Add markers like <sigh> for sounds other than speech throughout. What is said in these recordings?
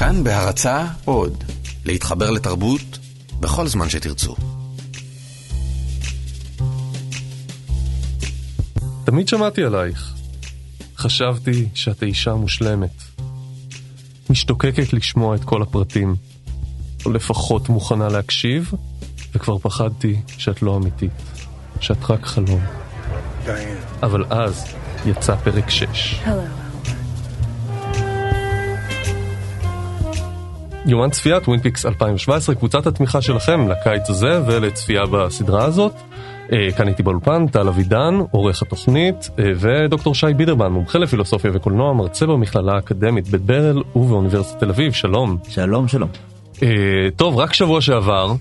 כאן בהרצה עוד, להתחבר לתרבות בכל זמן שתרצו. תמיד שמעתי עלייך. חשבתי שאת אישה מושלמת. משתוקקת לשמוע את כל הפרטים, או לפחות מוכנה להקשיב, וכבר פחדתי שאת לא אמיתית, שאת רק חלום. אבל אז יצא פרק 6. יומן צפייה טווין פיקס 2017, קבוצת התמיכה שלכם לקיץ הזה ולצפייה בסדרה הזאת. אה, כאן איתי באולפן, טל אבידן, עורך התוכנית, אה, ודוקטור שי בידרמן, מומחה לפילוסופיה וקולנוע, מרצה במכללה האקדמית בית ברל ובאוניברסיטת תל אביב, שלום. שלום, שלום. אה, טוב, רק שבוע שעבר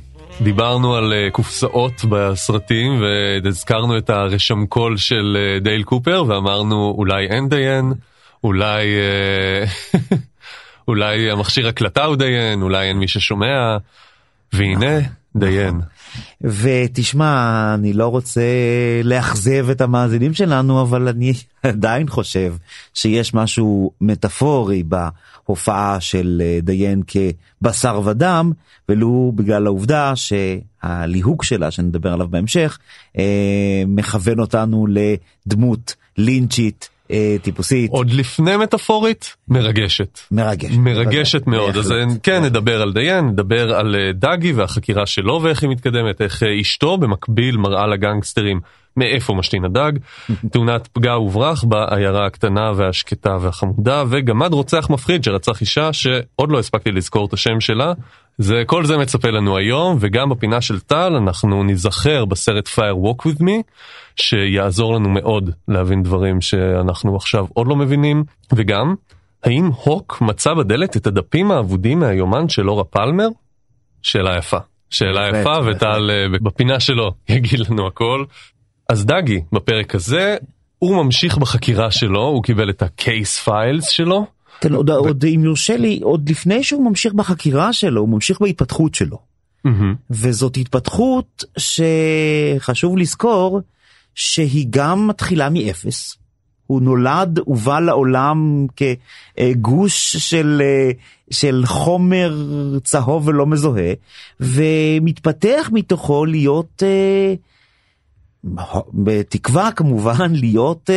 דיברנו על קופסאות בסרטים והזכרנו את הרשמקול של דייל קופר ואמרנו אולי אין דיין, אולי... <laughs> אולי המכשיר הקלטה הוא דיין, אולי אין מי ששומע, והנה נכון, דיין. נכון. ותשמע, אני לא רוצה לאכזב את המאזינים שלנו, אבל אני <laughs> עדיין חושב שיש משהו מטאפורי בהופעה של אה, דיין כבשר ודם, ולו בגלל העובדה שהליהוק שלה, שנדבר עליו בהמשך, אה, מכוון אותנו לדמות לינצ'ית. אה, טיפוסית. עוד לפני מטאפורית, מרגשת. מרגשת. מרגשת מאוד. אז כן, נדבר על דיין, נדבר על אה, דאגי והחקירה שלו ואיך היא מתקדמת, איך אה, אשתו במקביל מראה לגנגסטרים מאיפה משתין הדג, <laughs> תאונת פגע וברח בעיירה הקטנה והשקטה והחמודה, וגמד רוצח מפחיד שרצח אישה שעוד לא הספקתי לזכור את השם שלה. זה, כל זה מצפה לנו היום, וגם בפינה של טל אנחנו ניזכר בסרט Fire Walk With Me, שיעזור לנו מאוד להבין דברים שאנחנו עכשיו עוד לא מבינים, וגם, האם הוק מצא בדלת את הדפים האבודים מהיומן של אורה פלמר? שאלה יפה. שאלה יפה, וטל אה, בפינה שלו <laughs> יגיד לנו הכל. אז דגי, בפרק הזה, הוא ממשיך בחקירה שלו, הוא קיבל את ה-case files שלו. כן, עוד, ו... עוד אם יורשה לי, עוד לפני שהוא ממשיך בחקירה שלו, הוא ממשיך בהתפתחות שלו. Mm-hmm. וזאת התפתחות שחשוב לזכור שהיא גם מתחילה מאפס. הוא נולד ובא לעולם כגוש של, של חומר צהוב ולא מזוהה, ומתפתח מתוכו להיות אה, בתקווה כמובן להיות אה,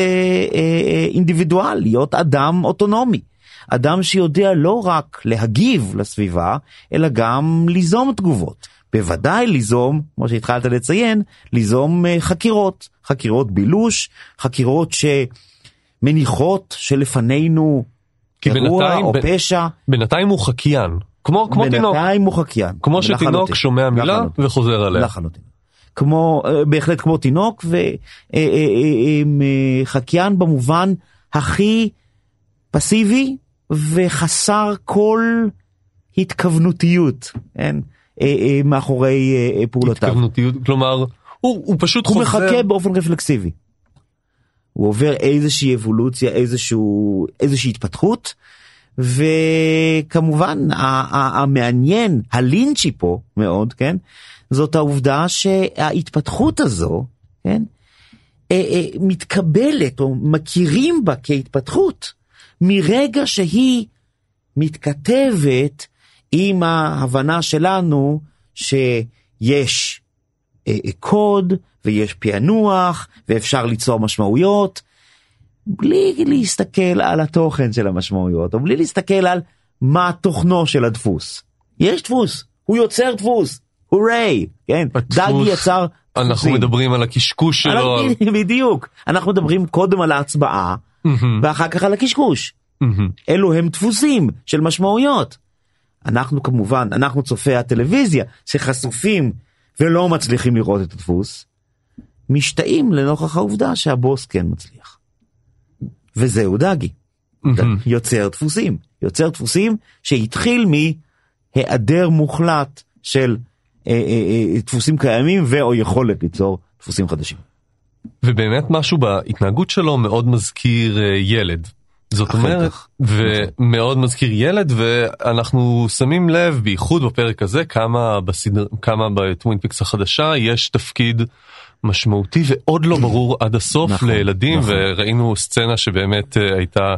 אה, אה, אינדיבידואל, להיות אדם אוטונומי. אדם שיודע לא רק להגיב לסביבה, אלא גם ליזום תגובות. בוודאי ליזום, כמו שהתחלת לציין, ליזום אה, חקירות, חקירות בילוש, חקירות שמניחות שלפנינו אירוע או פשע. בינתיים הוא חקיין, כמו, כמו בינתיים תינוק. בינתיים הוא חקיין. כמו שתינוק שומע מילה לחלוטין. וחוזר עליה. לחלוטין. כמו, אה, בהחלט כמו תינוק, וחקיין אה, במובן הכי פסיבי וחסר כל התכוונותיות, כן? מאחורי פעולותיו. התכוונותיות, כלומר, הוא, הוא פשוט הוא חוזר... הוא מחכה באופן רפלקסיבי. הוא עובר איזושהי אבולוציה, איזשהו, איזושהי התפתחות, וכמובן המעניין, הלינצ'י פה מאוד, כן? זאת העובדה שההתפתחות הזו, כן, אה, אה, מתקבלת או מכירים בה כהתפתחות מרגע שהיא מתכתבת עם ההבנה שלנו שיש אה, קוד ויש פענוח ואפשר ליצור משמעויות בלי להסתכל על התוכן של המשמעויות או בלי להסתכל על מה תוכנו של הדפוס. יש דפוס, הוא יוצר דפוס, הוריי, כן, דגי יצר אנחנו דפוסים. מדברים על הקשקוש שלו. על... <laughs> בדיוק, אנחנו מדברים קודם על ההצבעה ואחר כך על הקשקוש. אלו הם דפוסים של משמעויות. אנחנו כמובן, אנחנו צופי הטלוויזיה שחשופים ולא מצליחים לראות את הדפוס, משתאים לנוכח העובדה שהבוס כן מצליח. וזהו דאגי. יוצר דפוסים, יוצר דפוסים שהתחיל מהיעדר מוחלט של אה, אה, אה, דפוסים קיימים ואו יכולת ליצור דפוסים חדשים. ובאמת משהו בהתנהגות שלו מאוד מזכיר ילד. זאת אומרת, ומאוד מזכיר ילד ואנחנו שמים לב בייחוד בפרק הזה כמה בסדר, כמה בטווין פיקס החדשה יש תפקיד משמעותי ועוד לא ברור עד הסוף נכון, לילדים נכון. וראינו סצנה שבאמת הייתה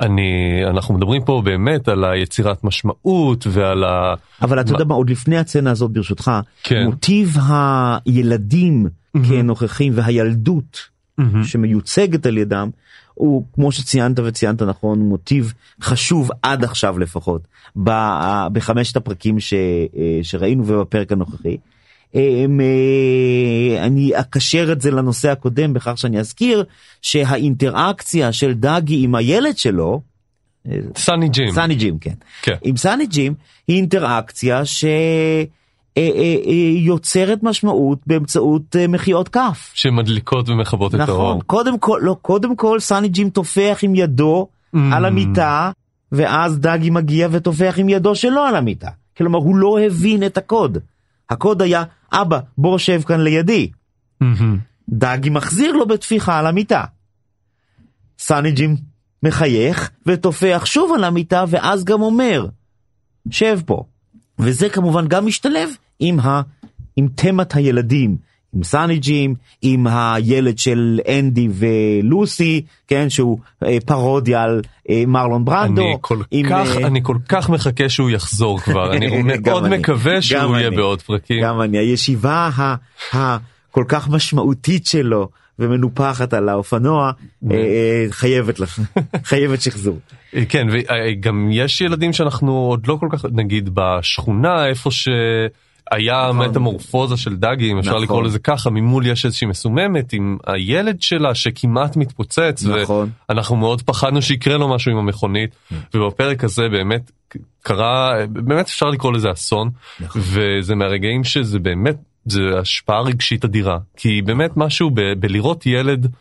אני, אנחנו מדברים פה באמת על היצירת משמעות ועל ה... אבל אתה יודע מה, עוד לפני הצצנה הזאת ברשותך, כן. מוטיב הילדים כנוכחים והילדות שמיוצגת על ידם, הוא כמו שציינת וציינת נכון, מוטיב חשוב עד עכשיו לפחות, בחמשת הפרקים ש- שראינו ובפרק הנוכחי. אמ, אה, אני אקשר את זה לנושא הקודם בכך שאני אזכיר שהאינטראקציה של דאגי עם הילד שלו, סאני ג'ים. סאני ג'ים, כן. כן. עם סאני ג'ים היא אינטראקציה שיוצרת משמעות באמצעות אה, מחיאות כף. שמדליקות ומכבות את נכון, האור. קודם כל, לא, קודם כל סאני ג'ים טופח עם ידו Mm. על המיטה, ואז דאגי מגיע וטופח עם ידו שלו על המיטה. כלומר, הוא לא הבין את הקוד. הקוד היה, אבא, בוא שב כאן לידי. מהמם. דאגי מחזיר לו בטפיחה על המיטה. סאני ג'ים מחייך וטופח שוב על המיטה ואז גם אומר, שב פה. וזה כמובן גם משתלב עם, ה, עם תמת הילדים, עם סאני ג'ים, עם הילד של אנדי ולוסי, כן, שהוא אה, פרודיה על אה, מרלון ברנדו. אני כל עם, כך, אה, אני כל כך מחכה שהוא יחזור כבר, אני <laughs> מאוד אני, מקווה שהוא יהיה אני. בעוד פרקים. גם אני, הישיבה ה- הכל כך משמעותית שלו ומנופחת על האופנוע, אה, אה, חייבת לך, <laughs> חייבת שחזור. כן, וגם יש ילדים שאנחנו עוד לא כל כך, נגיד בשכונה, איפה שהיה נכון. מטמורפוזה של דגי, אם אפשר נכון. לקרוא לזה ככה, ממול יש איזושהי מסוממת עם הילד שלה שכמעט מתפוצץ, נכון. ואנחנו מאוד פחדנו שיקרה לו משהו עם המכונית, ובפרק הזה באמת קרה, באמת אפשר לקרוא לזה אסון, נכון. וזה מהרגעים שזה באמת, זה השפעה רגשית אדירה, כי באמת משהו בלראות ילד,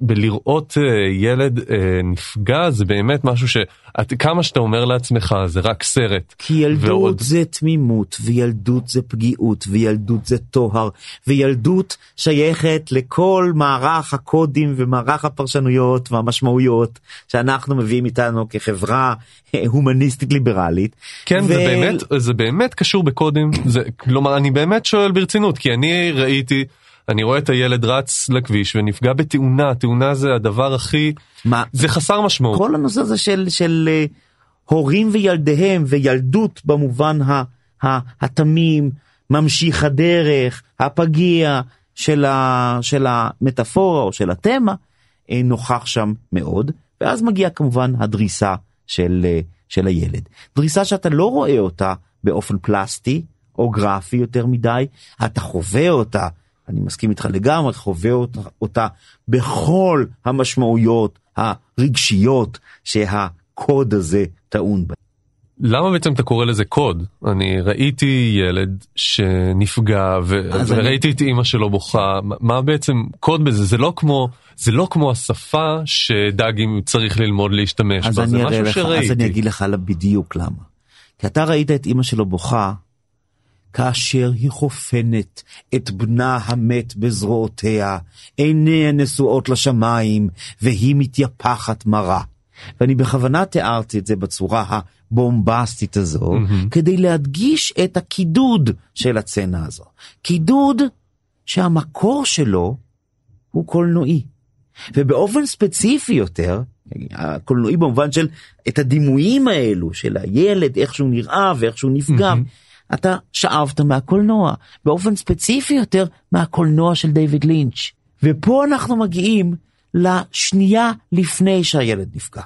בלראות אה, ילד אה, נפגע זה באמת משהו שכמה שאתה אומר לעצמך זה רק סרט. כי ילדות ועוד- זה תמימות, וילדות זה פגיעות, וילדות זה טוהר, וילדות שייכת לכל מערך הקודים ומערך הפרשנויות והמשמעויות שאנחנו מביאים איתנו כחברה אה, הומניסטית ליברלית. כן ו- זה באמת זה באמת קשור בקודים זה כלומר אני באמת שואל ברצינות כי אני ראיתי אני רואה את הילד רץ לכביש ונפגע בתאונה תאונה זה הדבר הכי מה, זה חסר משמעות. כל הנושא הזה של, של אה, הורים וילדיהם וילדות במובן ה, ה, התמים, ממשיך הדרך, הפגיע של, ה, של המטאפורה או של התמה, אה, נוכח שם מאוד, ואז מגיעה כמובן הדריסה של, אה, של הילד. דריסה שאתה לא רואה אותה באופן פלסטי או גרפי יותר מדי, אתה חווה אותה, אני מסכים איתך לגמרי, חווה אותה, אותה בכל המשמעויות הרגשיות שהקוד הזה טעון בהן. למה בעצם אתה קורא לזה קוד? אני ראיתי ילד שנפגע ו- וראיתי את אימא שלו בוכה, מה- בעצם קוד בזה? זה לא כמו, זה לא כמו השפה שדגי צריך ללמוד להשתמש בה, זה אני משהו לך, שראיתי. אז אני אגיד לך בדיוק למה. כי אתה ראית את אימא שלו בוכה כאשר היא חופנת את בנה המת בזרועותיה, עיניה נשואות לשמיים, והיא מתייפחת מרה. ואני בכוונה תיארתי את זה בצורה הבומבסטית הזו, מהמם. כדי להדגיש את הקידוד של הצצנה הזו. קידוד שהמקור שלו הוא קולנועי. ובאופן ספציפי יותר, הקולנועי במובן של את הדימויים האלו של הילד, איך שהוא נראה ואיך שהוא נפגע, מהמם. אתה שאבת מהקולנוע, באופן ספציפי יותר מהקולנוע של דיוויד לינץ'. ופה אנחנו מגיעים לשנייה לפני שהילד נפגע.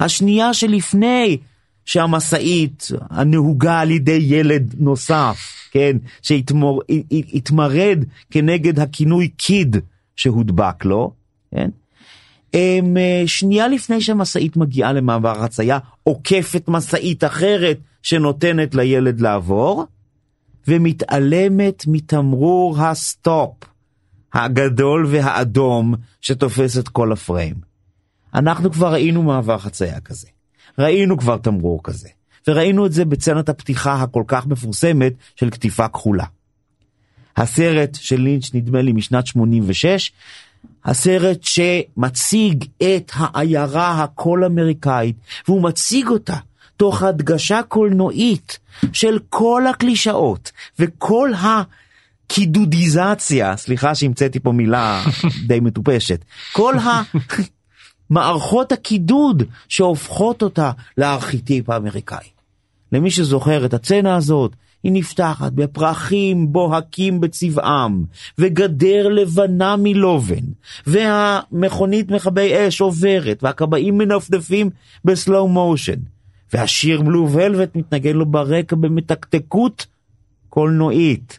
השנייה שלפני שהמשאית הנהוגה על ידי ילד נוסף, כן, שהתמרד כנגד הכינוי kid שהודבק לו, כן, שנייה לפני שהמשאית מגיעה למעבר חצייה, עוקפת משאית אחרת שנותנת לילד לעבור, ומתעלמת מתמרור הסטופ הגדול והאדום שתופס את כל הפריים. אנחנו כבר ראינו מעבר חצייה כזה, ראינו כבר תמרור כזה, וראינו את זה בצנת הפתיחה הכל כך מפורסמת של קטיפה כחולה. הסרט של לינץ' נדמה לי משנת 86, הסרט שמציג את העיירה הכל אמריקאית, והוא מציג אותה תוך הדגשה קולנועית של כל הקלישאות וכל הקידודיזציה, סליחה שהמצאתי פה מילה <laughs> די מטופשת, כל מערכות הקידוד שהופכות אותה לארכיטיפ האמריקאי. למי שזוכר את הצצנה הזאת, היא נפתחת בפרחים בוהקים בצבעם, וגדר לבנה מלובן, והמכונית מכבי אש עוברת, והכבאים מנפנפים בסלואו מושן, והשיר בלו ולווט מתנגן לו ברקע במתקתקות קולנועית.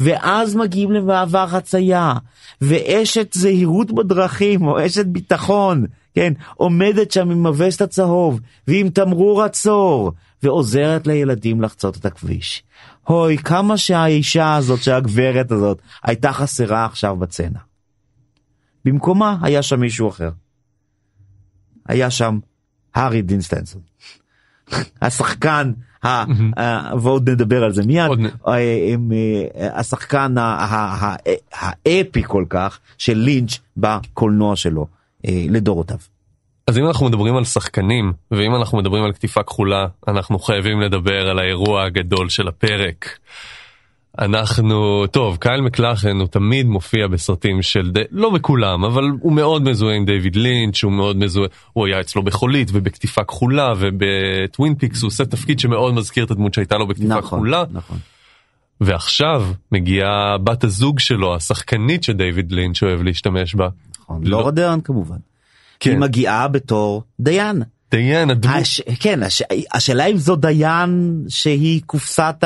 ואז מגיעים למעבר חצייה, ואשת זהירות בדרכים, או אשת ביטחון, כן, עומדת שם עם הווסט הצהוב, ועם תמרור עצור, ועוזרת לילדים לחצות את הכביש. אוי, כמה שהאישה הזאת, שהגברת הזאת, הייתה חסרה עכשיו בצנע. במקומה היה שם מישהו אחר. היה שם הארי דין סטנסון. <laughs> השחקן, ה- ה- ועוד נדבר על זה מיד, אה, אה, השחקן האפי כל כך של לינץ' בקולנוע שלו אה, לדורותיו. אז אם אנחנו מדברים על שחקנים, ואם אנחנו מדברים על קטיפה כחולה, אנחנו חייבים לדבר על האירוע הגדול של הפרק. אנחנו, טוב, קייל מקלכלן הוא תמיד מופיע בסרטים של, די, לא בכולם, אבל הוא מאוד מזוהה עם דיוויד לינץ', הוא מאוד מזוהה, הוא היה אצלו בחולית ובקטיפה כחולה ובטווין פיקס הוא עושה תפקיד שמאוד מזכיר את הדמות שהייתה לו בקטיפה נכון, כחולה. נכון. ועכשיו מגיעה בת הזוג שלו, השחקנית שדיוויד לינץ' אוהב להשתמש בה. נכון. לא. לורה דרן כמובן. כן. היא מגיעה בתור דיין. דיין, הדמות, הש... כן, הש... השאלה אם זו דיין שהיא קופסת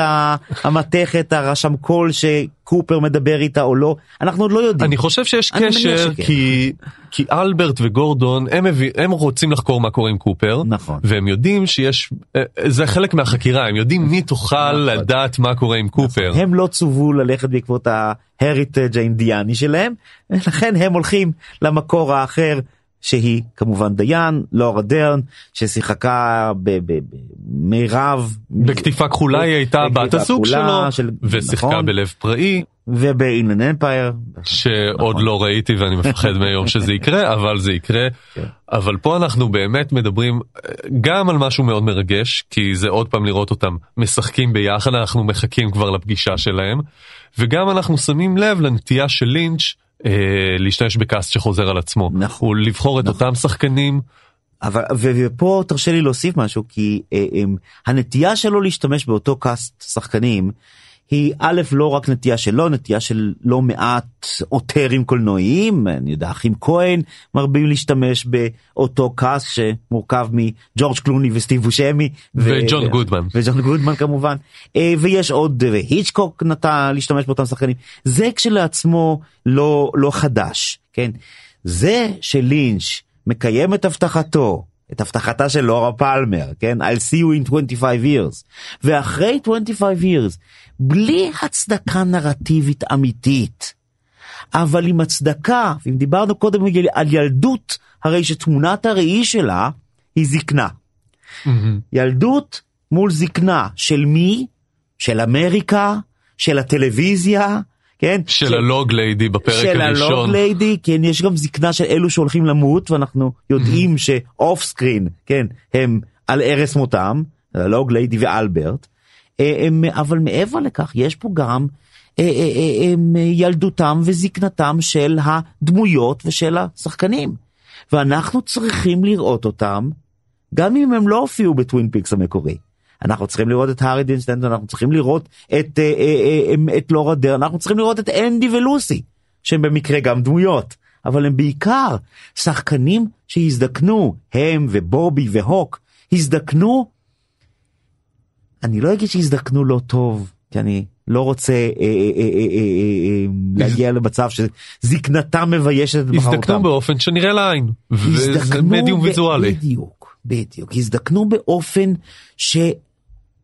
המתכת, הרשם קול שקופר מדבר איתה או לא, אנחנו עוד לא יודעים. אני חושב שיש אני קשר. כי כי אלברט וגורדון הם מביא, הם רוצים לחקור מה קורה עם קופר נכון. והם יודעים שיש אה, זה חלק מהחקירה הם יודעים מי תוכל נכון. לדעת מה קורה עם קופר. הם לא צוו ללכת בעקבות ההריטג' האינדיאני שלהם, לכן הם הולכים למקור האחר שהיא כמובן דיין, לורה דרן, ששיחקה במירב. בכתיפה כחולה היא הייתה בת הזוג כחולה שלו של- ושיחקה נכון. בלב פראי ובאינלנד אמפייר. שעוד נכון. לא ראיתי ואני מפחד מהיום שזה יקרה <laughs> אבל זה יקרה כן. אבל פה אנחנו באמת מדברים גם על משהו מאוד מרגש כי זה עוד פעם לראות אותם משחקים ביחד אנחנו מחכים כבר לפגישה שלהם וגם אנחנו שמים לב לנטייה של לינץ' להשתמש בקאסט שחוזר על עצמו נכון. הוא לבחור את נכון. אותם שחקנים אבל ופה תרשה לי להוסיף משהו כי אה, אה, הנטייה שלו להשתמש באותו קאסט שחקנים היא א' לא רק נטייה שלו נטייה של לא מעט אוטרים קולנועיים אני יודע אחים כהן מרבים להשתמש באותו קאסט שמורכב מג'ורג' קלוני וסטיב בושמי וג'ון ו- גודמן. וג'ון גודמן כמובן. אה, ויש עוד אה, והיצ'קוק נטה להשתמש באותם שחקנים. זה כשלעצמו לא לא חדש כן? זה שלינץ' מקיים את הבטחתו את הבטחתה של לורה פלמר כן I'll see you in 25 years ואחרי 25 years בלי הצדקה נרטיבית אמיתית אבל עם הצדקה אם דיברנו קודם על ילדות הרי שתמונת הראי שלה היא זקנה. ילדות מול זקנה של מי? של אמריקה? של הטלוויזיה? כן? של הלוג ליידי בפרק של הראשון. הלוג ליידי, כן, יש גם זקנה של אלו שהולכים למות, ואנחנו יודעים <laughs> שאוף סקרין, כן, הם על ערש מותם, הלוג ליידי ואלברט, אה, הם, אבל מעבר לכך, יש פה גם אה, אה, הם, ילדותם וזקנתם של הדמויות ושל השחקנים. ואנחנו צריכים לראות אותם, גם אם הם לא הופיעו בטווין פיקס המקורי. אנחנו צריכים לראות את הארי דין סטנטון, אנחנו צריכים לראות את, אה, אה, אה, את לורה דר, אנחנו צריכים לראות את אנדי ולוסי, שהם במקרה גם דמויות, אבל הם בעיקר שחקנים שהזדקנו, הם ובובי והוק, הזדקנו, אני לא אגיד שהזדקנו לא טוב, כי אני לא רוצה אה, אה, אה, להגיע למצב שזקנתם מביישת את הזדקנו בחרותם. באופן שנראה לעין. וזה הזדקנו מדיום ב- ויזואלי. בדיוק, בדיוק. הזדקנו באופן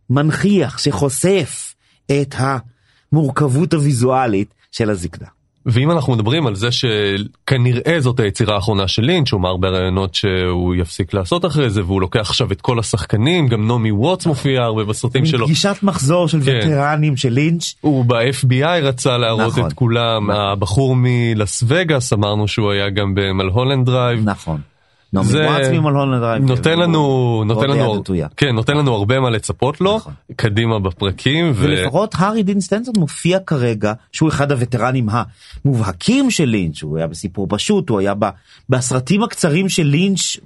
שמנכיח, שחושף את המורכבות הוויזואלית של הזקנה. ואם אנחנו מדברים על זה שכנראה זאת היצירה האחרונה של לינץ', הוא אמר בראיונות שהוא יפסיק לעשות אחרי זה, והוא לוקח עכשיו את כל השחקנים, גם נעמי ווטס מופיע הרבה בסרטים שלו. פגישת מחזור של כן. וטרנים של לינץ'. הוא ב-FBI רצה להראות נכון. את כולם, הבחור מלאס וגאס אמרנו שהוא היה גם במלהולנד דרייב, נכון. נעמי זה דרייב. נותן לנו, נותן לנו. כן, נותן לנו הרבה מה לצפות לו, נכון. קדימה בפרקים. ולפחות הארי דין סטנטון מופיע כרגע שהוא אחד הווטרנים המובהקים של לינץ' הוא היה בסיפור פשוט הוא היה בסרטים הקצרים של לינץ'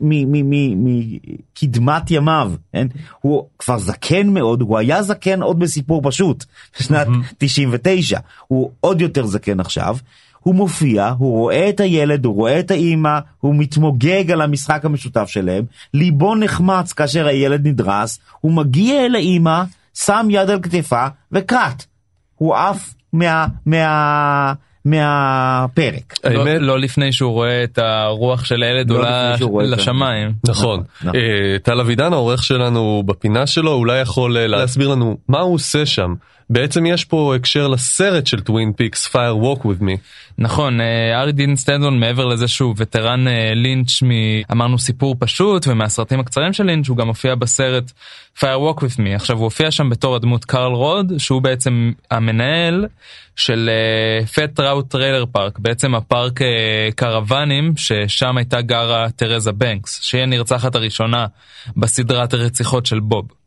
מקדמת ימיו כן? הוא כבר זקן מאוד הוא היה זקן עוד בסיפור פשוט בשנת 99 הוא עוד יותר זקן עכשיו. הוא מופיע, הוא רואה את הילד, הוא רואה את האימא, הוא מתמוגג על המשחק המשותף שלהם, ליבו נחמץ כאשר הילד נדרס, הוא מגיע אל האימא, שם יד על כתפה וקאט. הוא עף מה... מה... מהפרק. לא, האמת- לא לפני שהוא רואה את הרוח של הילד לא עולה ה- לשמיים. נכון. נכון. אה, טל אבידן העורך שלנו בפינה שלו אולי יכול אה, להסביר לנו מה הוא עושה שם. בעצם יש פה הקשר לסרט של טווין פיקס Fire Walk with Me. נכון, אה, הארי דין סטנטון מעבר לזה שהוא וטרן אה, לינץ' מ... אמרנו סיפור פשוט ומהסרטים הקצרים של לינץ' הוא גם הופיע בסרט Fire Walk with Me. עכשיו הוא הופיע שם בתור הדמות קרל רוד שהוא בעצם המנהל של Fat Trout Trailer Park בעצם הפארק אה, קרוונים ששם הייתה גרה תרזה בנקס שהיא הנרצחת הראשונה בסדרת הרציחות של בוב.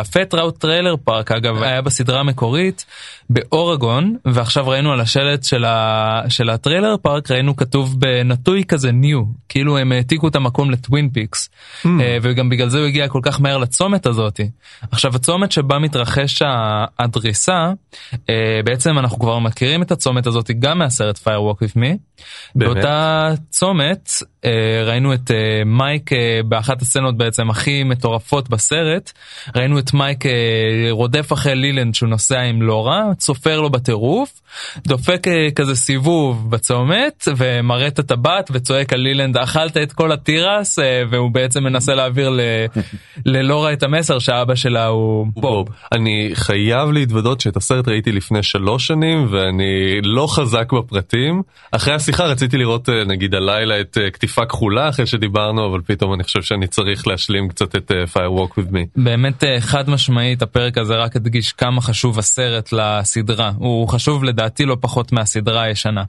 ה Fat Trout Trailer Park אגב היה בסדרה המקורית באורגון ועכשיו ראינו על השלט של, ה... של ה trailer park ראינו כתוב בנטוי כזה New כאילו הם העתיקו את המקום לטווין פיקס Hmm. אה, וגם בגלל זה הוא הגיע כל כך מהר לצומת הזאתי. עכשיו הצומת שבה מתרחש הדריסה אה, בעצם אנחנו כבר מכירים את הצומת הזאתי גם מהסרט Fire Walk with Me. באמת? באותה צומת אה, ראינו את אה, מייק אה, באחת הסצנות בעצם הכי מטורפות בסרט ראינו את מייק רודף אחרי לילנד שהוא נוסע עם לורה צופר לו בטירוף דופק כזה סיבוב בצומת ומראה את הטבעת וצועק על לילנד אכלת את כל התירס והוא בעצם מנסה להעביר ל- <laughs> ללורה את המסר שאבא שלה הוא בוב. אני חייב להתוודות שאת הסרט ראיתי לפני שלוש שנים ואני לא חזק בפרטים. אחרי השיחה רציתי לראות אה, נגיד הלילה את אה, כתיפה כחולה אחרי שדיברנו אבל פתאום אני חושב שאני צריך להשלים קצת את אה, Fire Walk with Me. באמת חד משמעית הפרק הזה רק הדגיש כמה חשוב הסרט לסדרה הוא חשוב לדעתי לא פחות מהסדרה הישנה.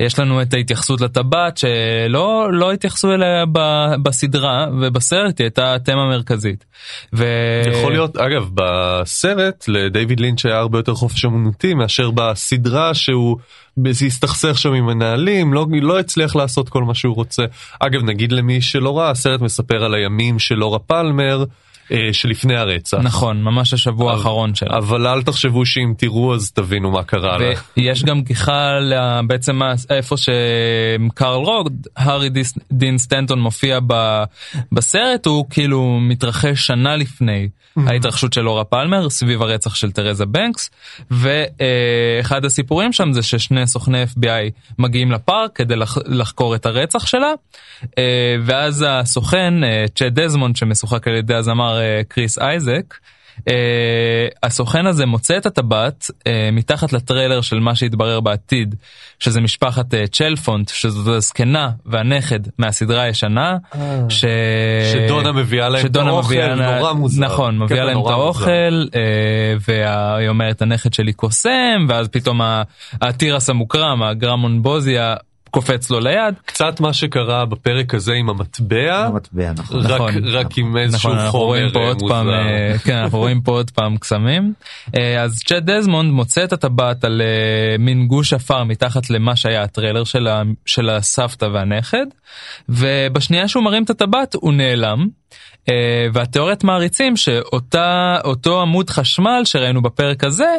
יש לנו את ההתייחסות לטבעת שלא לא התייחסו אליה ב- בסדרה ובסרט היא הייתה תמה מרכזית. ו... יכול להיות אגב בסרט לדיוויד לינץ' היה הרבה יותר חופש אמנותי מאשר בסדרה שהוא הסתכסך שם עם מנהלים לא לא הצליח לעשות כל מה שהוא רוצה. אגב נגיד למי שלא ראה הסרט מספר על הימים של לורה פלמר שלפני הרצח. נכון ממש השבוע אבל- האחרון שלה. אבל אל תחשבו שאם תראו אז תבינו מה קרה לה. ויש גם גיחה בעצם איפה שקרל רוד, הארי דין סטנטון מופיע ב- בסרט, הוא כאילו מתרחש שנה לפני ההתרחשות של לורה פלמר סביב הרצח של תרזה בנקס, ואחד הסיפורים שם זה ששני סוכני FBI מגיעים לפארק כדי לח- לחקור את הרצח שלה, אה, ואז הסוכן, אה, צ'ט דזמונד שמשוחק על ידי הזמר אה, קריס אייזק, Uh, הסוכן הזה מוצא את הטבעת uh, מתחת לטריילר של מה שהתברר בעתיד שזה משפחת uh, צ'לפונט שזאת הזקנה והנכד מהסדרה הישנה ש... שדונה מביאה להם את שדונה האוכל, מביאה לה- נורא מוזר. נכון מביאה להם את. האוכל uh, והיא אומרת הנכד שלי קוסם ואז פתאום התירס המוקרם הגרמון בוזיה קופץ לו ליד קצת מה שקרה בפרק הזה עם המטבע המטבע, נכון. רק נכון. רק עם איזשהו נכון, אנחנו חומר אה, מוזר. פעם, אה, כן, אנחנו רואים פה עוד פעם קסמים. אה, אז צ'ט דזמונד מוצא את הטבעת על מין גוש עפר מתחת למה שהיה הטריילר של, ה, של הסבתא והנכד, ובשנייה שהוא מרים את הטבעת הוא נעלם. אה, והתיאוריית מעריצים שאותו עמוד חשמל שראינו בפרק הזה,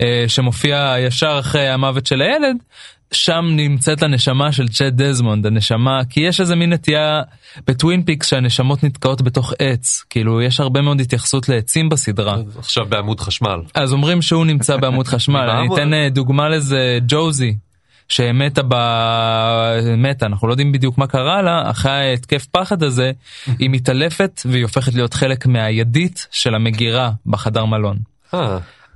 אה, שמופיע ישר אחרי המוות של הילד, שם נמצאת הנשמה של צ'ט דזמונד, הנשמה, כי יש איזה מין נטייה בטווין פיקס שהנשמות נתקעות בתוך עץ, כאילו יש הרבה מאוד התייחסות לעצים בסדרה. עכשיו בעמוד חשמל. אז אומרים שהוא נמצא בעמוד <laughs> חשמל, אני אתן אה, דוגמה לזה, ג'וזי. שמתה ב... מתה, אנחנו לא יודעים בדיוק מה קרה לה, אחרי ההתקף פחד הזה, <laughs> היא מתעלפת והיא הופכת להיות חלק מהידית של המגירה בחדר מלון.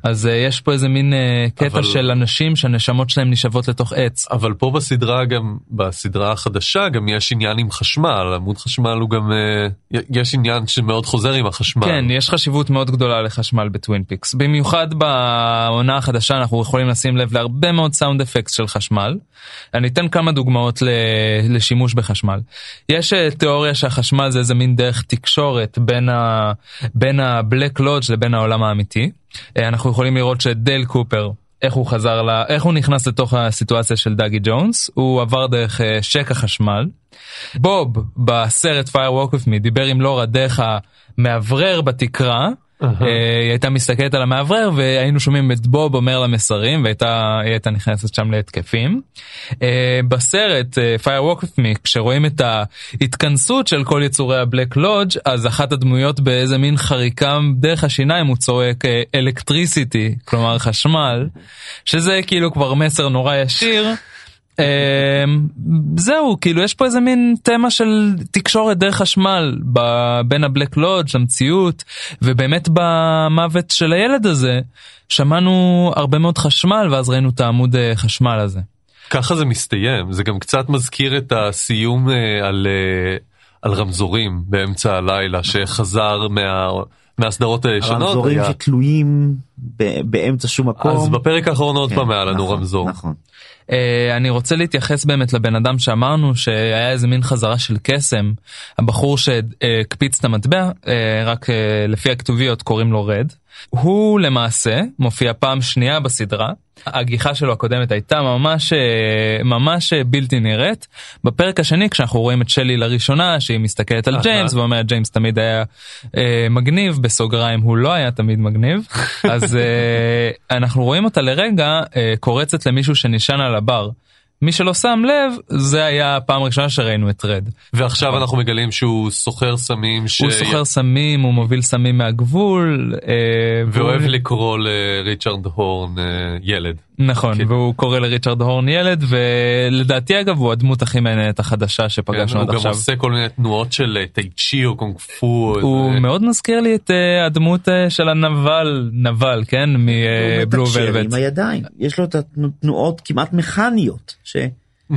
אה, אז אה, יש פה איזה מין אה, קטע אבל- של אנשים שהנשמות שלהם נשאבות לתוך עץ. אבל פה בסדרה גם, בסדרה החדשה גם יש עניין עם חשמל, עמוד חשמל הוא גם, אה, יש עניין שמאוד חוזר עם החשמל. כן, יש חשיבות מאוד גדולה לחשמל בטווין פיקס. במיוחד בעונה החדשה אנחנו יכולים לשים לב להרבה מאוד sound effect של חשמל. אני אתן כמה דוגמאות ל- לשימוש בחשמל. יש אה, תיאוריה שהחשמל זה איזה מין דרך תקשורת בין, ה- בין הבלק לודג' לבין העולם האמיתי. אה, אנחנו יכולים לראות שדייל קופר, איך הוא חזר, ל... איך הוא נכנס לתוך הסיטואציה של דאגי ג'ונס, הוא עבר דרך אה, שקע חשמל. בוב בסרט Fire Walk With Me דיבר עם לורה דרך המאוורר בתקרה. אה, היא הייתה מסתכלת על המאוורר והיינו שומעים את בוב אומר לה מסרים והייתה הייתה נכנסת שם להתקפים. אה, בסרט אה, Fire Walk With Me כשרואים את ההתכנסות של כל יצורי הבלק לודג' אז אחת הדמויות באיזה מין חריקה דרך השיניים הוא צועק אלקטריסיטי כלומר חשמל שזה כאילו כבר מסר נורא ישיר. אמ, זהו כאילו יש פה איזה מין תמה של תקשורת דרך חשמל ב- בין הבלק לודג' למציאות ובאמת במוות של הילד הזה שמענו הרבה מאוד חשמל ואז ראינו את העמוד אה, חשמל הזה. ככה זה מסתיים, זה גם קצת מזכיר את הסיום אה, על, אה, על רמזורים באמצע הלילה שחזר מה, מהסדרות הישנות. רמזורים היה- שתלויים באמצע שום מקום. אז בפרק האחרון עוד כן, פעם היה לנו נכון, רמזור. נכון. אה, אני רוצה להתייחס באמת לבן אדם שאמרנו שהיה איזה מין חזרה של קסם הבחור שהקפיץ את המטבע אה, רק אה, לפי הכתוביות קוראים לו רד. הוא למעשה מופיע פעם שנייה בסדרה הגיחה שלו הקודמת הייתה ממש אה, ממש אה, בלתי נראית בפרק השני כשאנחנו רואים את שלי לראשונה שהיא מסתכלת על. ג'יימס ואומרת ג'יימס תמיד היה אה, מגניב בסוגריים הוא לא היה תמיד מגניב <laughs> אז אה, אנחנו רואים אותה לרגע אה, קורצת למישהו שנשען על הבר. מי שלא שם לב זה היה הפעם הראשונה שראינו את רד. ועכשיו אנחנו מגלים שהוא סוחר סמים ש... הוא סוחר סמים הוא מוביל סמים מהגבול. אה, ואוהב והוא- לקרוא לריצ'רד הורן אה, ילד. נכון כן. והוא קורא לריצ'רד הורן ילד ולדעתי אגב הוא הדמות הכי מעניינת החדשה שפגשנו כן, הוא עד גם עכשיו. עושה כל מיני תנועות של אה, טייצ'י או קונג פו. הוא איזה- מאוד מזכיר לי את אה, הדמות אה, של הנבל נבל כן הוא מבלו מתקשר ולווט. עם הידיים. יש לו את התנועות כמעט מכניות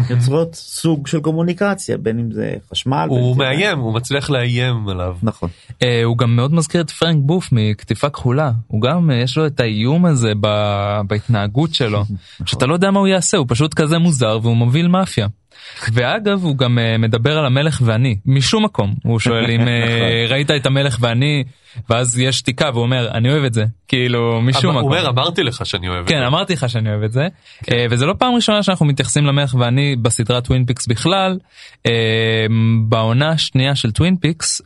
שיוצרות סוג של קומוניקציה בין אם זה חשמל. הוא מאיים, הוא מצליח לאיים עליו. נכון. אה, הוא גם מאוד מזכיר את פרנק בוף מקטיפה כחולה הוא גם אה, יש לו את האיום הזה ב- בהתנהגות שלו <laughs> שאתה לא יודע מה הוא יעשה הוא פשוט כזה מוזר והוא מוביל מאפיה. ואגב הוא גם אה, מדבר על המלך ואני משום מקום הוא שואל אם <laughs> אה, ראית את המלך ואני ואז יש שתיקה והוא אומר אני אוהב את זה כאילו משום מקום. אומר אמרתי לך שאני אוהב את כן זה. אמרתי לך שאני אוהב את זה וזה לא פעם ראשונה שאנחנו מתייחסים למלך ואני בסדרת טווין פיקס בכלל אה, בעונה השנייה של טווין פיקס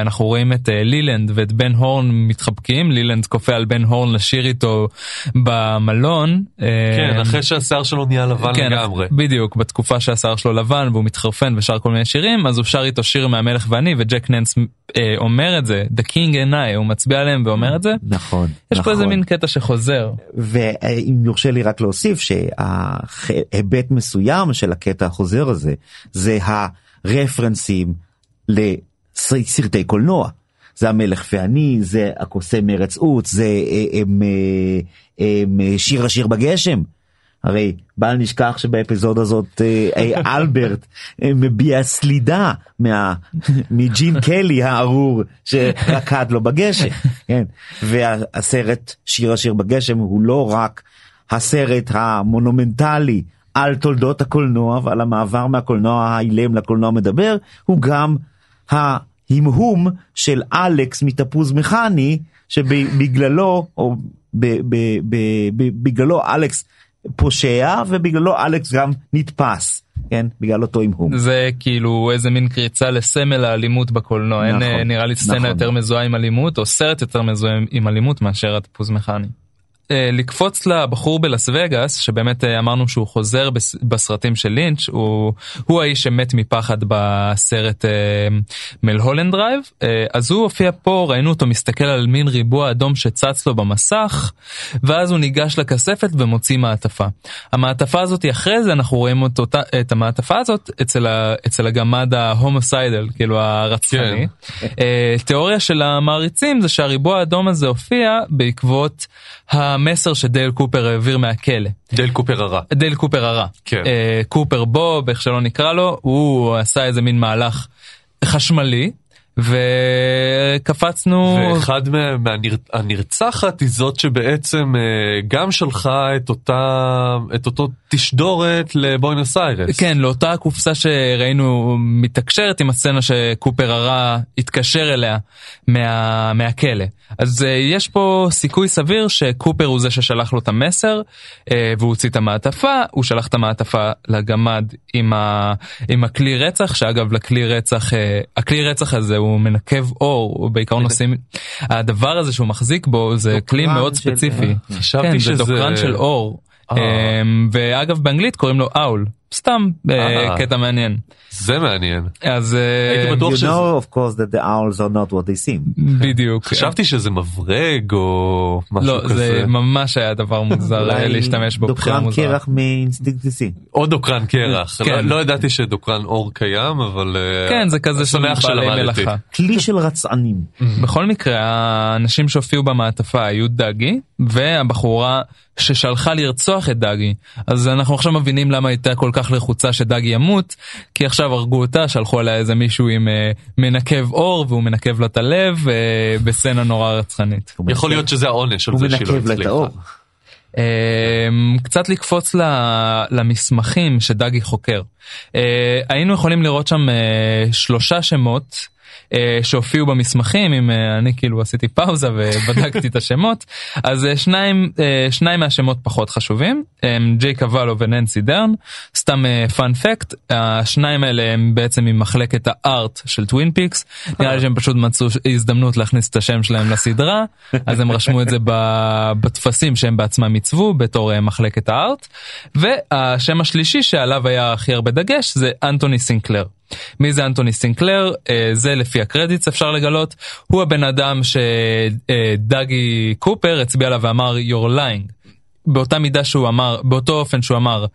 אנחנו רואים את לילנד ואת בן הורן מתחבקים לילנד כופה על בן הורן לשיר איתו במלון. כן, אחרי שהשיער שלו נהיה לבן כן, לגמרי. בדיוק בתקופה שהשיער שלו לבן והוא מתחרפן ושר כל מיני שירים אז הוא שר איתו שיר מהמלך ואני וג'ק ננס אה, אומר את זה The King and I הוא מצביע עליהם ואומר את זה. נכון. יש פה נכון. איזה מין קטע שחוזר. ואם יורשה לי רק להוסיף שהיבט מסוים של הקטע החוזר הזה זה הרפרנסים לסרטי קולנוע. זה המלך ואני, זה הקוסם ארץ עוץ, זה אה, הם, אה, הם, אה, שיר השיר בגשם. הרי בל נשכח שבאפיזודה הזאת אה, אה, אלברט <laughs> אה, מביע סלידה מה, <laughs> מג'ין קלי הארור שרקד לו בגשם. כן? והסרט שיר השיר בגשם הוא לא רק הסרט המונומנטלי על תולדות הקולנוע ועל המעבר מהקולנוע האילם לקולנוע מדבר, הוא גם ההמהום של אלכס מתפוז מכני שבגללו או ב, ב, ב, בגללו אלכס פושע ובגללו אלכס גם נתפס, כן? בגלל אותו המהום. זה כאילו איזה מין קריצה לסמל האלימות בקולנוע אין נכון, אה, נראה לי סצנה נכון. יותר מזוהה עם אלימות או סרט יותר מזוהה עם אלימות מאשר הטיפוס מכני. אה, לקפוץ לבחור בלאס וגאס שבאמת אה, אמרנו שהוא חוזר בס- בסרטים של לינץ' הוא הוא האיש שמת מפחד בסרט אה, מלהולנד דרייב אז הוא הופיע פה ראינו אותו מסתכל על מין ריבוע אדום שצץ לו במסך ואז הוא ניגש לכספת ומוציא מעטפה. המעטפה הזאת אחרי זה אנחנו רואים אותו, את המעטפה הזאת אצל, ה, אצל הגמד ה homicidal כאילו הרצחני. אה, תיאוריה של המעריצים זה שהריבוע האדום הזה הופיע בעקבות המסר שדייל קופר העביר מהכלא. דייל קופר הרע. דייל קופר הרע. כן. אה, קופר בוב, איך שלא נקרא לו, הוא עשה איזה מין מהלך חשמלי. וקפצנו... ואחד מהנרצחת היא זאת שבעצם אה, גם שלחה את אותה, את אותו תשדורת לבוינוס איירס. כן, לאותה קופסה שראינו מתקשרת עם הסצנה שקופר הרע התקשר אליה מה, מהכלא. אז uh, יש פה סיכוי סביר שקופר הוא זה ששלח לו את המסר uh, והוא הוציא את המעטפה, הוא שלח את המעטפה לגמד עם, ה, עם הכלי רצח, שאגב לכלי רצח, uh, הכלי רצח הזה הוא מנקב אור, הוא בעיקרון עושים, הדבר הזה שהוא מחזיק בו זה כלי מאוד ספציפי. חשבתי כן, שזה... זה דוקרן של אור. אמ, ואגב באנגלית קוראים לו אאול, סתם אה, קטע מעניין. זה מעניין. אז אה, הייתי בטוח You שזה... know of course that the owls are not what they seem. בדיוק. חשבתי שזה מברג או משהו לא, כזה. זה ממש היה דבר מוזר להשתמש בו דוקרן. קרח מאינסטינקט בסיסי. או דוקרן קרח. כן. לא- לא ידעתי שדוקרן עור קיים אבל... אה, כן, זה כזה שמח שלמדתי. כלי של רצענים. <laughs> בכל מקרה, האנשים שהופיעו במעטפה היו דגי, והבחורה ששלחה לרצוח את דגי. אז אנחנו עכשיו מבינים למה הייתה כל כך לחוצה שדגי ימות, כי עכשיו הרגו אותה, שלחו עליה איזה מישהו עם אה, מנקב אור, והוא מנקב לה את הלב, אה, בסצנה נורא רצחנית. יכול להיות שזה העונש על זה שהיא לא הצליחה. אמ, קצת לקפוץ ל- למסמכים שדגי חוקר. אה, היינו יכולים לראות שם אה, שלושה שמות. אה, שהופיעו במסמכים אם אה, אני כאילו עשיתי פאוזה ובדקתי את השמות. אז אה, שניים שניים מהשמות פחות חשובים הם ג'יי קוואלו וננסי דרן. סתם fun fact השניים האלה הם בעצם ממחלקת ה art של טווין פיקס. נראה לי שהם פשוט מצאו הזדמנות להכניס את השם שלהם לסדרה אז הם רשמו את זה בטפסים שהם בעצמם עיצבו בתור מחלקת ה art. והשם השלישי שעליו היה הכי הרבה דגש זה אנטוני סינקלר. מי זה אנטוני סינקלר? אה, זה לפי ה credits אפשר לגלות. הוא הבן אדם שדגי קופר הצביע עליו ואמר you're lying. באותה מידה שהוא אמר, באותו אופן שהוא אמר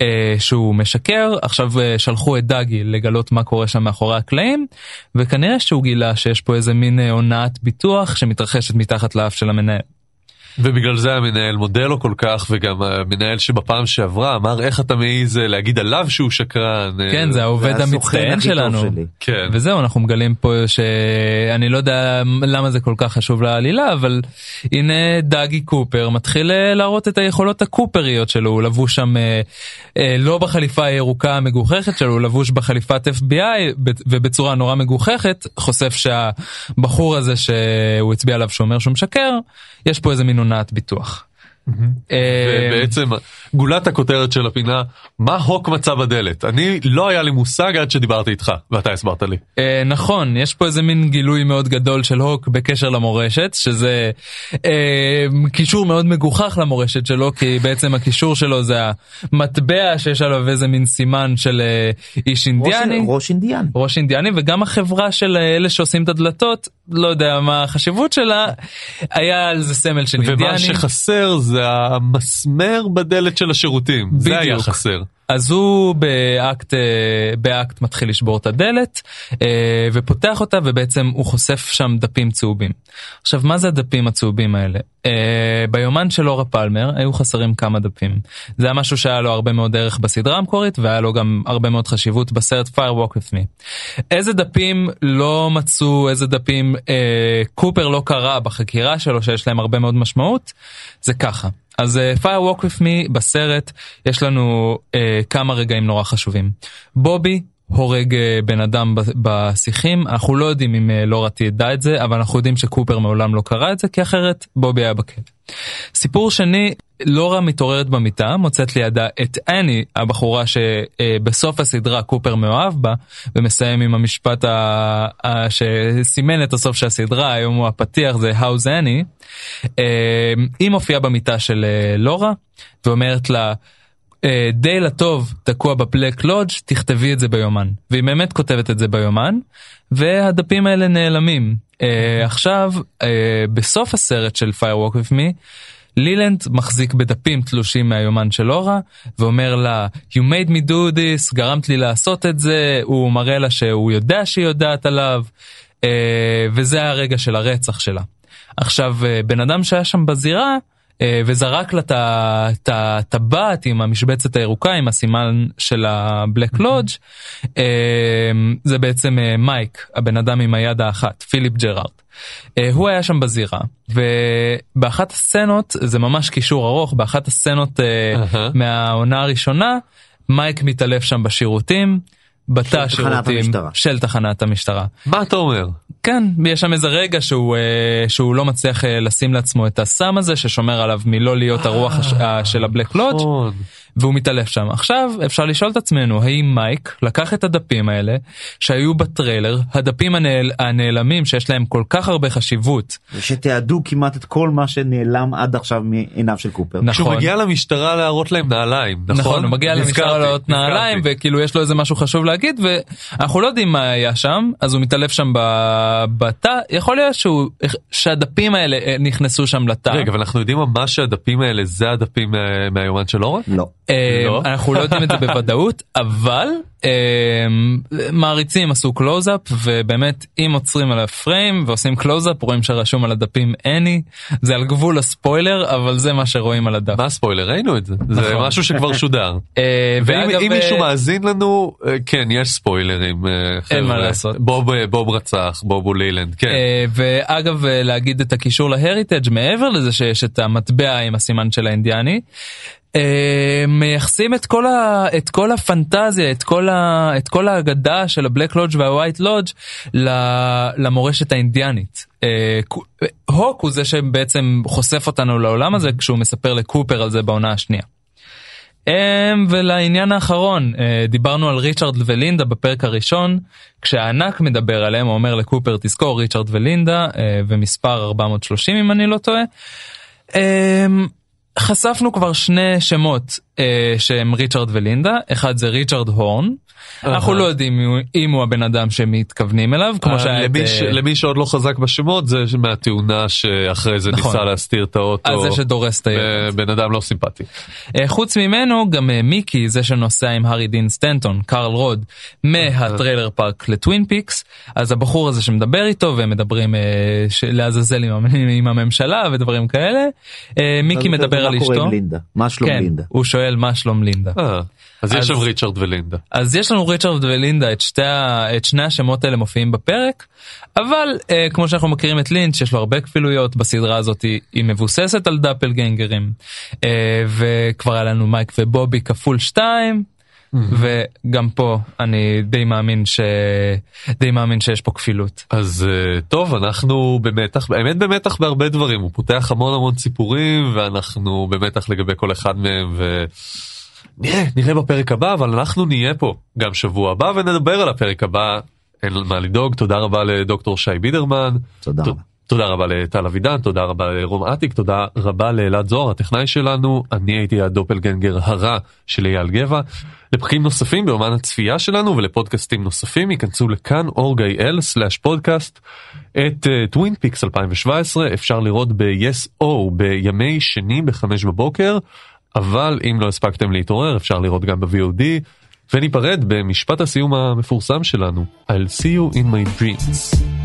אה, שהוא משקר, עכשיו אה, שלחו את דגי לגלות מה קורה שם מאחורי הקלעים, וכנראה שהוא גילה שיש פה איזה מין אה, הונאת ביטוח שמתרחשת מתחת לאף של המנהל. ובגלל זה המנהל מודה לו כל כך וגם המנהל שבפעם שעברה אמר איך אתה מעז אה, להגיד עליו שהוא שקרן. אה, כן, זה העובד המצטיין שלנו. כן. וזהו, אנחנו מגלים פה שאני לא יודע למה זה כל כך חשוב לעלילה, אבל הנה דאגי קופר מתחיל אה, להראות את היכולות הקופריות שלו, הוא לבוש שם לא בחליפה הירוקה המגוחכת שלו, הוא לבוש בחליפת FBI ובצורה נורא מגוחכת, חושף שהבחור הזה שהוא הצביע עליו שאומר שהוא משקר, יש פה איזה מין הונאת ביטוח. אה, ובעצם גולת הכותרת של הפינה מה הוק מצא בדלת אני לא היה לי מושג עד שדיברתי איתך ואתה הסברת לי. אה, נכון, יש פה איזה מין גילוי מאוד גדול של הוק בקשר למורשת, שזה אה, קישור מאוד מגוחך למורשת שלו, כי בעצם הקישור שלו זה המטבע שיש עליו איזה מין סימן של איש אינדיאני. ראש- אינדיאן. ראש אינדיאני וגם החברה של אלה שעושים את הדלתות, לא יודע מה החשיבות שלה, היה על זה סמל של ומה אינדיאני. שחסר זה המסמר בדלת של השירותים זה היה בדיוק. חסר. אז הוא באקט, אה, באקט מתחיל לשבור את הדלת אה, ופותח אותה ובעצם הוא חושף שם דפים צהובים. עכשיו מה זה הדפים הצהובים האלה? אה, ביומן של אורה פלמר היו חסרים כמה דפים. זה היה משהו שהיה לו הרבה מאוד ערך בסדרה המקורית והיה לו גם הרבה מאוד חשיבות בסרט Firewalk with me. איזה דפים לא מצאו, איזה דפים אה, קופר לא קרא בחקירה שלו שיש להם הרבה מאוד משמעות? זה ככה. אז uh, Firewalk with me בסרט יש לנו uh, כמה רגעים נורא חשובים. בובי הורג uh, בן אדם בשיחים, אנחנו לא יודעים אם uh, לורה תדע את זה, אבל אנחנו יודעים שקופר מעולם לא קרא את זה, כי אחרת בובי היה בכלא. סיפור שני, לורה מתעוררת במיטה, מוצאת לידה את אני, הבחורה שבסוף הסדרה קופר מאוהב בה, ומסיים עם המשפט ה- ה- שסימן את הסוף של הסדרה, היום הוא הפתיח, זה How's. אה, היא מופיעה במיטה של אה, לורה, ואומרת לה, אה, דייל הטוב תקוע בפלק לודג' תכתבי את זה ביומן. והיא באמת כותבת את זה ביומן, והדפים האלה נעלמים. אה, עכשיו, אה, בסוף הסרט של Firewalk with me, לילנד מחזיק בדפים תלושים מהיומן של אורה, ואומר לה, you made me do this, גרמת לי לעשות את זה, הוא מראה לה שהוא יודע שהיא יודעת עליו, וזה הרגע של הרצח שלה. עכשיו, בן אדם שהיה שם בזירה, וזרק לה את הטבעת עם המשבצת הירוקה עם הסימן של הבלק לודג' אה, זה בעצם אה, מייק הבן אדם עם היד האחת פיליפ ג'רארד. אה, הוא היה שם בזירה ובאחת הסצנות זה ממש קישור ארוך באחת הסצנות אה. מהעונה הראשונה מייק מתעלף שם בשירותים. בתא השירותים. של תחנת המשטרה. מה אתה אומר? כן, יש שם איזה רגע שהוא, אה, שהוא לא מצליח אה, לשים לעצמו את הסם הזה ששומר עליו מלא להיות הרוח הש- ה- של הבלק לודג' נכון. והוא מתעלף שם. עכשיו אפשר לשאול את עצמנו האם מייק לקח את הדפים האלה שהיו בטריילר, הדפים הנעל, הנעלמים שיש להם כל כך הרבה חשיבות. שתיעדו כמעט את כל מה שנעלם עד עכשיו מעיניו של קופר. נכון. כשהוא מגיע למשטרה להראות להם נעליים, נכון? נכון, הוא מגיע למשטרה לעלות נעליים נזכרתי. וכאילו יש לו איזה משהו חשוב להגיד ואנחנו לא יודעים מה היה שם אז הוא מתעלף שם ב- בתא יכול להיות שהוא שהדפים האלה אה, נכנסו שם לתא. רגע, אבל אנחנו יודעים ממש שהדפים האלה זה הדפים מה- מהיומן של לורה? לא. אה, לא? אנחנו לא יודעים את זה <laughs> בוודאות אבל אה, מעריצים עשו קלוזאפ ובאמת אם עוצרים על הפריים ועושים קלוזאפ רואים שרשום על הדפים אני זה על גבול הספוילר אבל זה מה שרואים על הדף. מה הספוילר? ראינו את זה. זה נכון. משהו שכבר שודר. <laughs> אה, ואם מישהו מאזין לנו, כן, יש ספוילרים. אין מה. לעשות. בוב רצח, בוב הוא לילנד, כן. ואגב להגיד את הקישור להריטג' מעבר לזה שיש את המטבע עם הסימן של האינדיאני. אה, מייחסים את כל, ה, את כל הפנטזיה, את כל, ה, את כל האגדה של הבלק לודג' והווייט לודג' למורשת האינדיאנית. אה, הוק הוא זה שבעצם חושף אותנו לעולם הזה כשהוא מספר לקופר על זה בעונה השנייה. אמ, ולעניין האחרון, אה, דיברנו על ריצ'רד ולינדה בפרק הראשון, כשהענק מדבר עליהם, הוא אומר לקופר תזכור ריצ'רד ולינדה אה, ומספר 430 אם אני לא טועה. חשפנו כבר שני שמות אה, שהם ריצ'רד ולינדה, אחד זה ריצ'רד הורן, אנחנו לא יודעים אם הוא- הבן אדם שמתכוונים אליו, כמו אה, שהיה את... למי אה, למי שעוד לא חזק בשמות זה מהתאונה שאחרי זה נכון. ניסה להסתיר את האוטו. על זה שדורס את הילד. אה, בן אדם לא סימפטי. אה, חוץ ממנו גם אה, מיקי זה שנוסע עם הארי דין סטנטון קרל רוד מה trailer park לטווין פיקס אז הבחור הזה שמדבר איתו והם מדברים אה, לעזאזל עם, המ- עם הממשלה ודברים כאלה אה, מיקי מדבר על מה קורה אשתו עם לינדה? מה שלום כן לינדה? הוא שואל מה שלום לינדה אה, אז יש שם ריצ'רד ולינדה. אז יש לנו ריצ'רד ולינדה את, שתי, ה- את שני השמות האלה מופיעים בפרק אבל אה, כמו שאנחנו מכירים את לינץ' יש לו הרבה כפילויות בסדרה הזאת היא, היא מבוססת על דאפלגנגרים אה, וכבר היה לנו מייק ובובי כפול שתיים וגם פה אני די מאמין ש... די מאמין שיש פה כפילות. אז אה, טוב אנחנו במתח האמת במתח בהרבה דברים הוא פותח המון המון סיפורים ואנחנו במתח לגבי כל אחד מהם ונראה נראה בפרק הבא אבל אנחנו נהיה פה גם שבוע הבא ונדבר על הפרק הבא. אין מה לדאוג תודה רבה לדוקטור שי בידרמן. תודה רבה. תודה רבה לטל אבידן תודה רבה לרום אטיק תודה רבה לאלעד זוהר הטכנאי שלנו. אני הייתי הדופלגנגר הרע של אייל גבע. לפרקים נוספים ביומן הצפייה שלנו ולפודקאסטים נוספים היכנסו לכאן org.il פודקאסט את טווין פיקס 2017 אפשר לראות ב-yes או בימי שני בחמש בבוקר אבל אם לא הספקתם להתעורר אפשר לראות גם ב-VOD וניפרד במשפט הסיום המפורסם שלנו I'll see you in my dreams.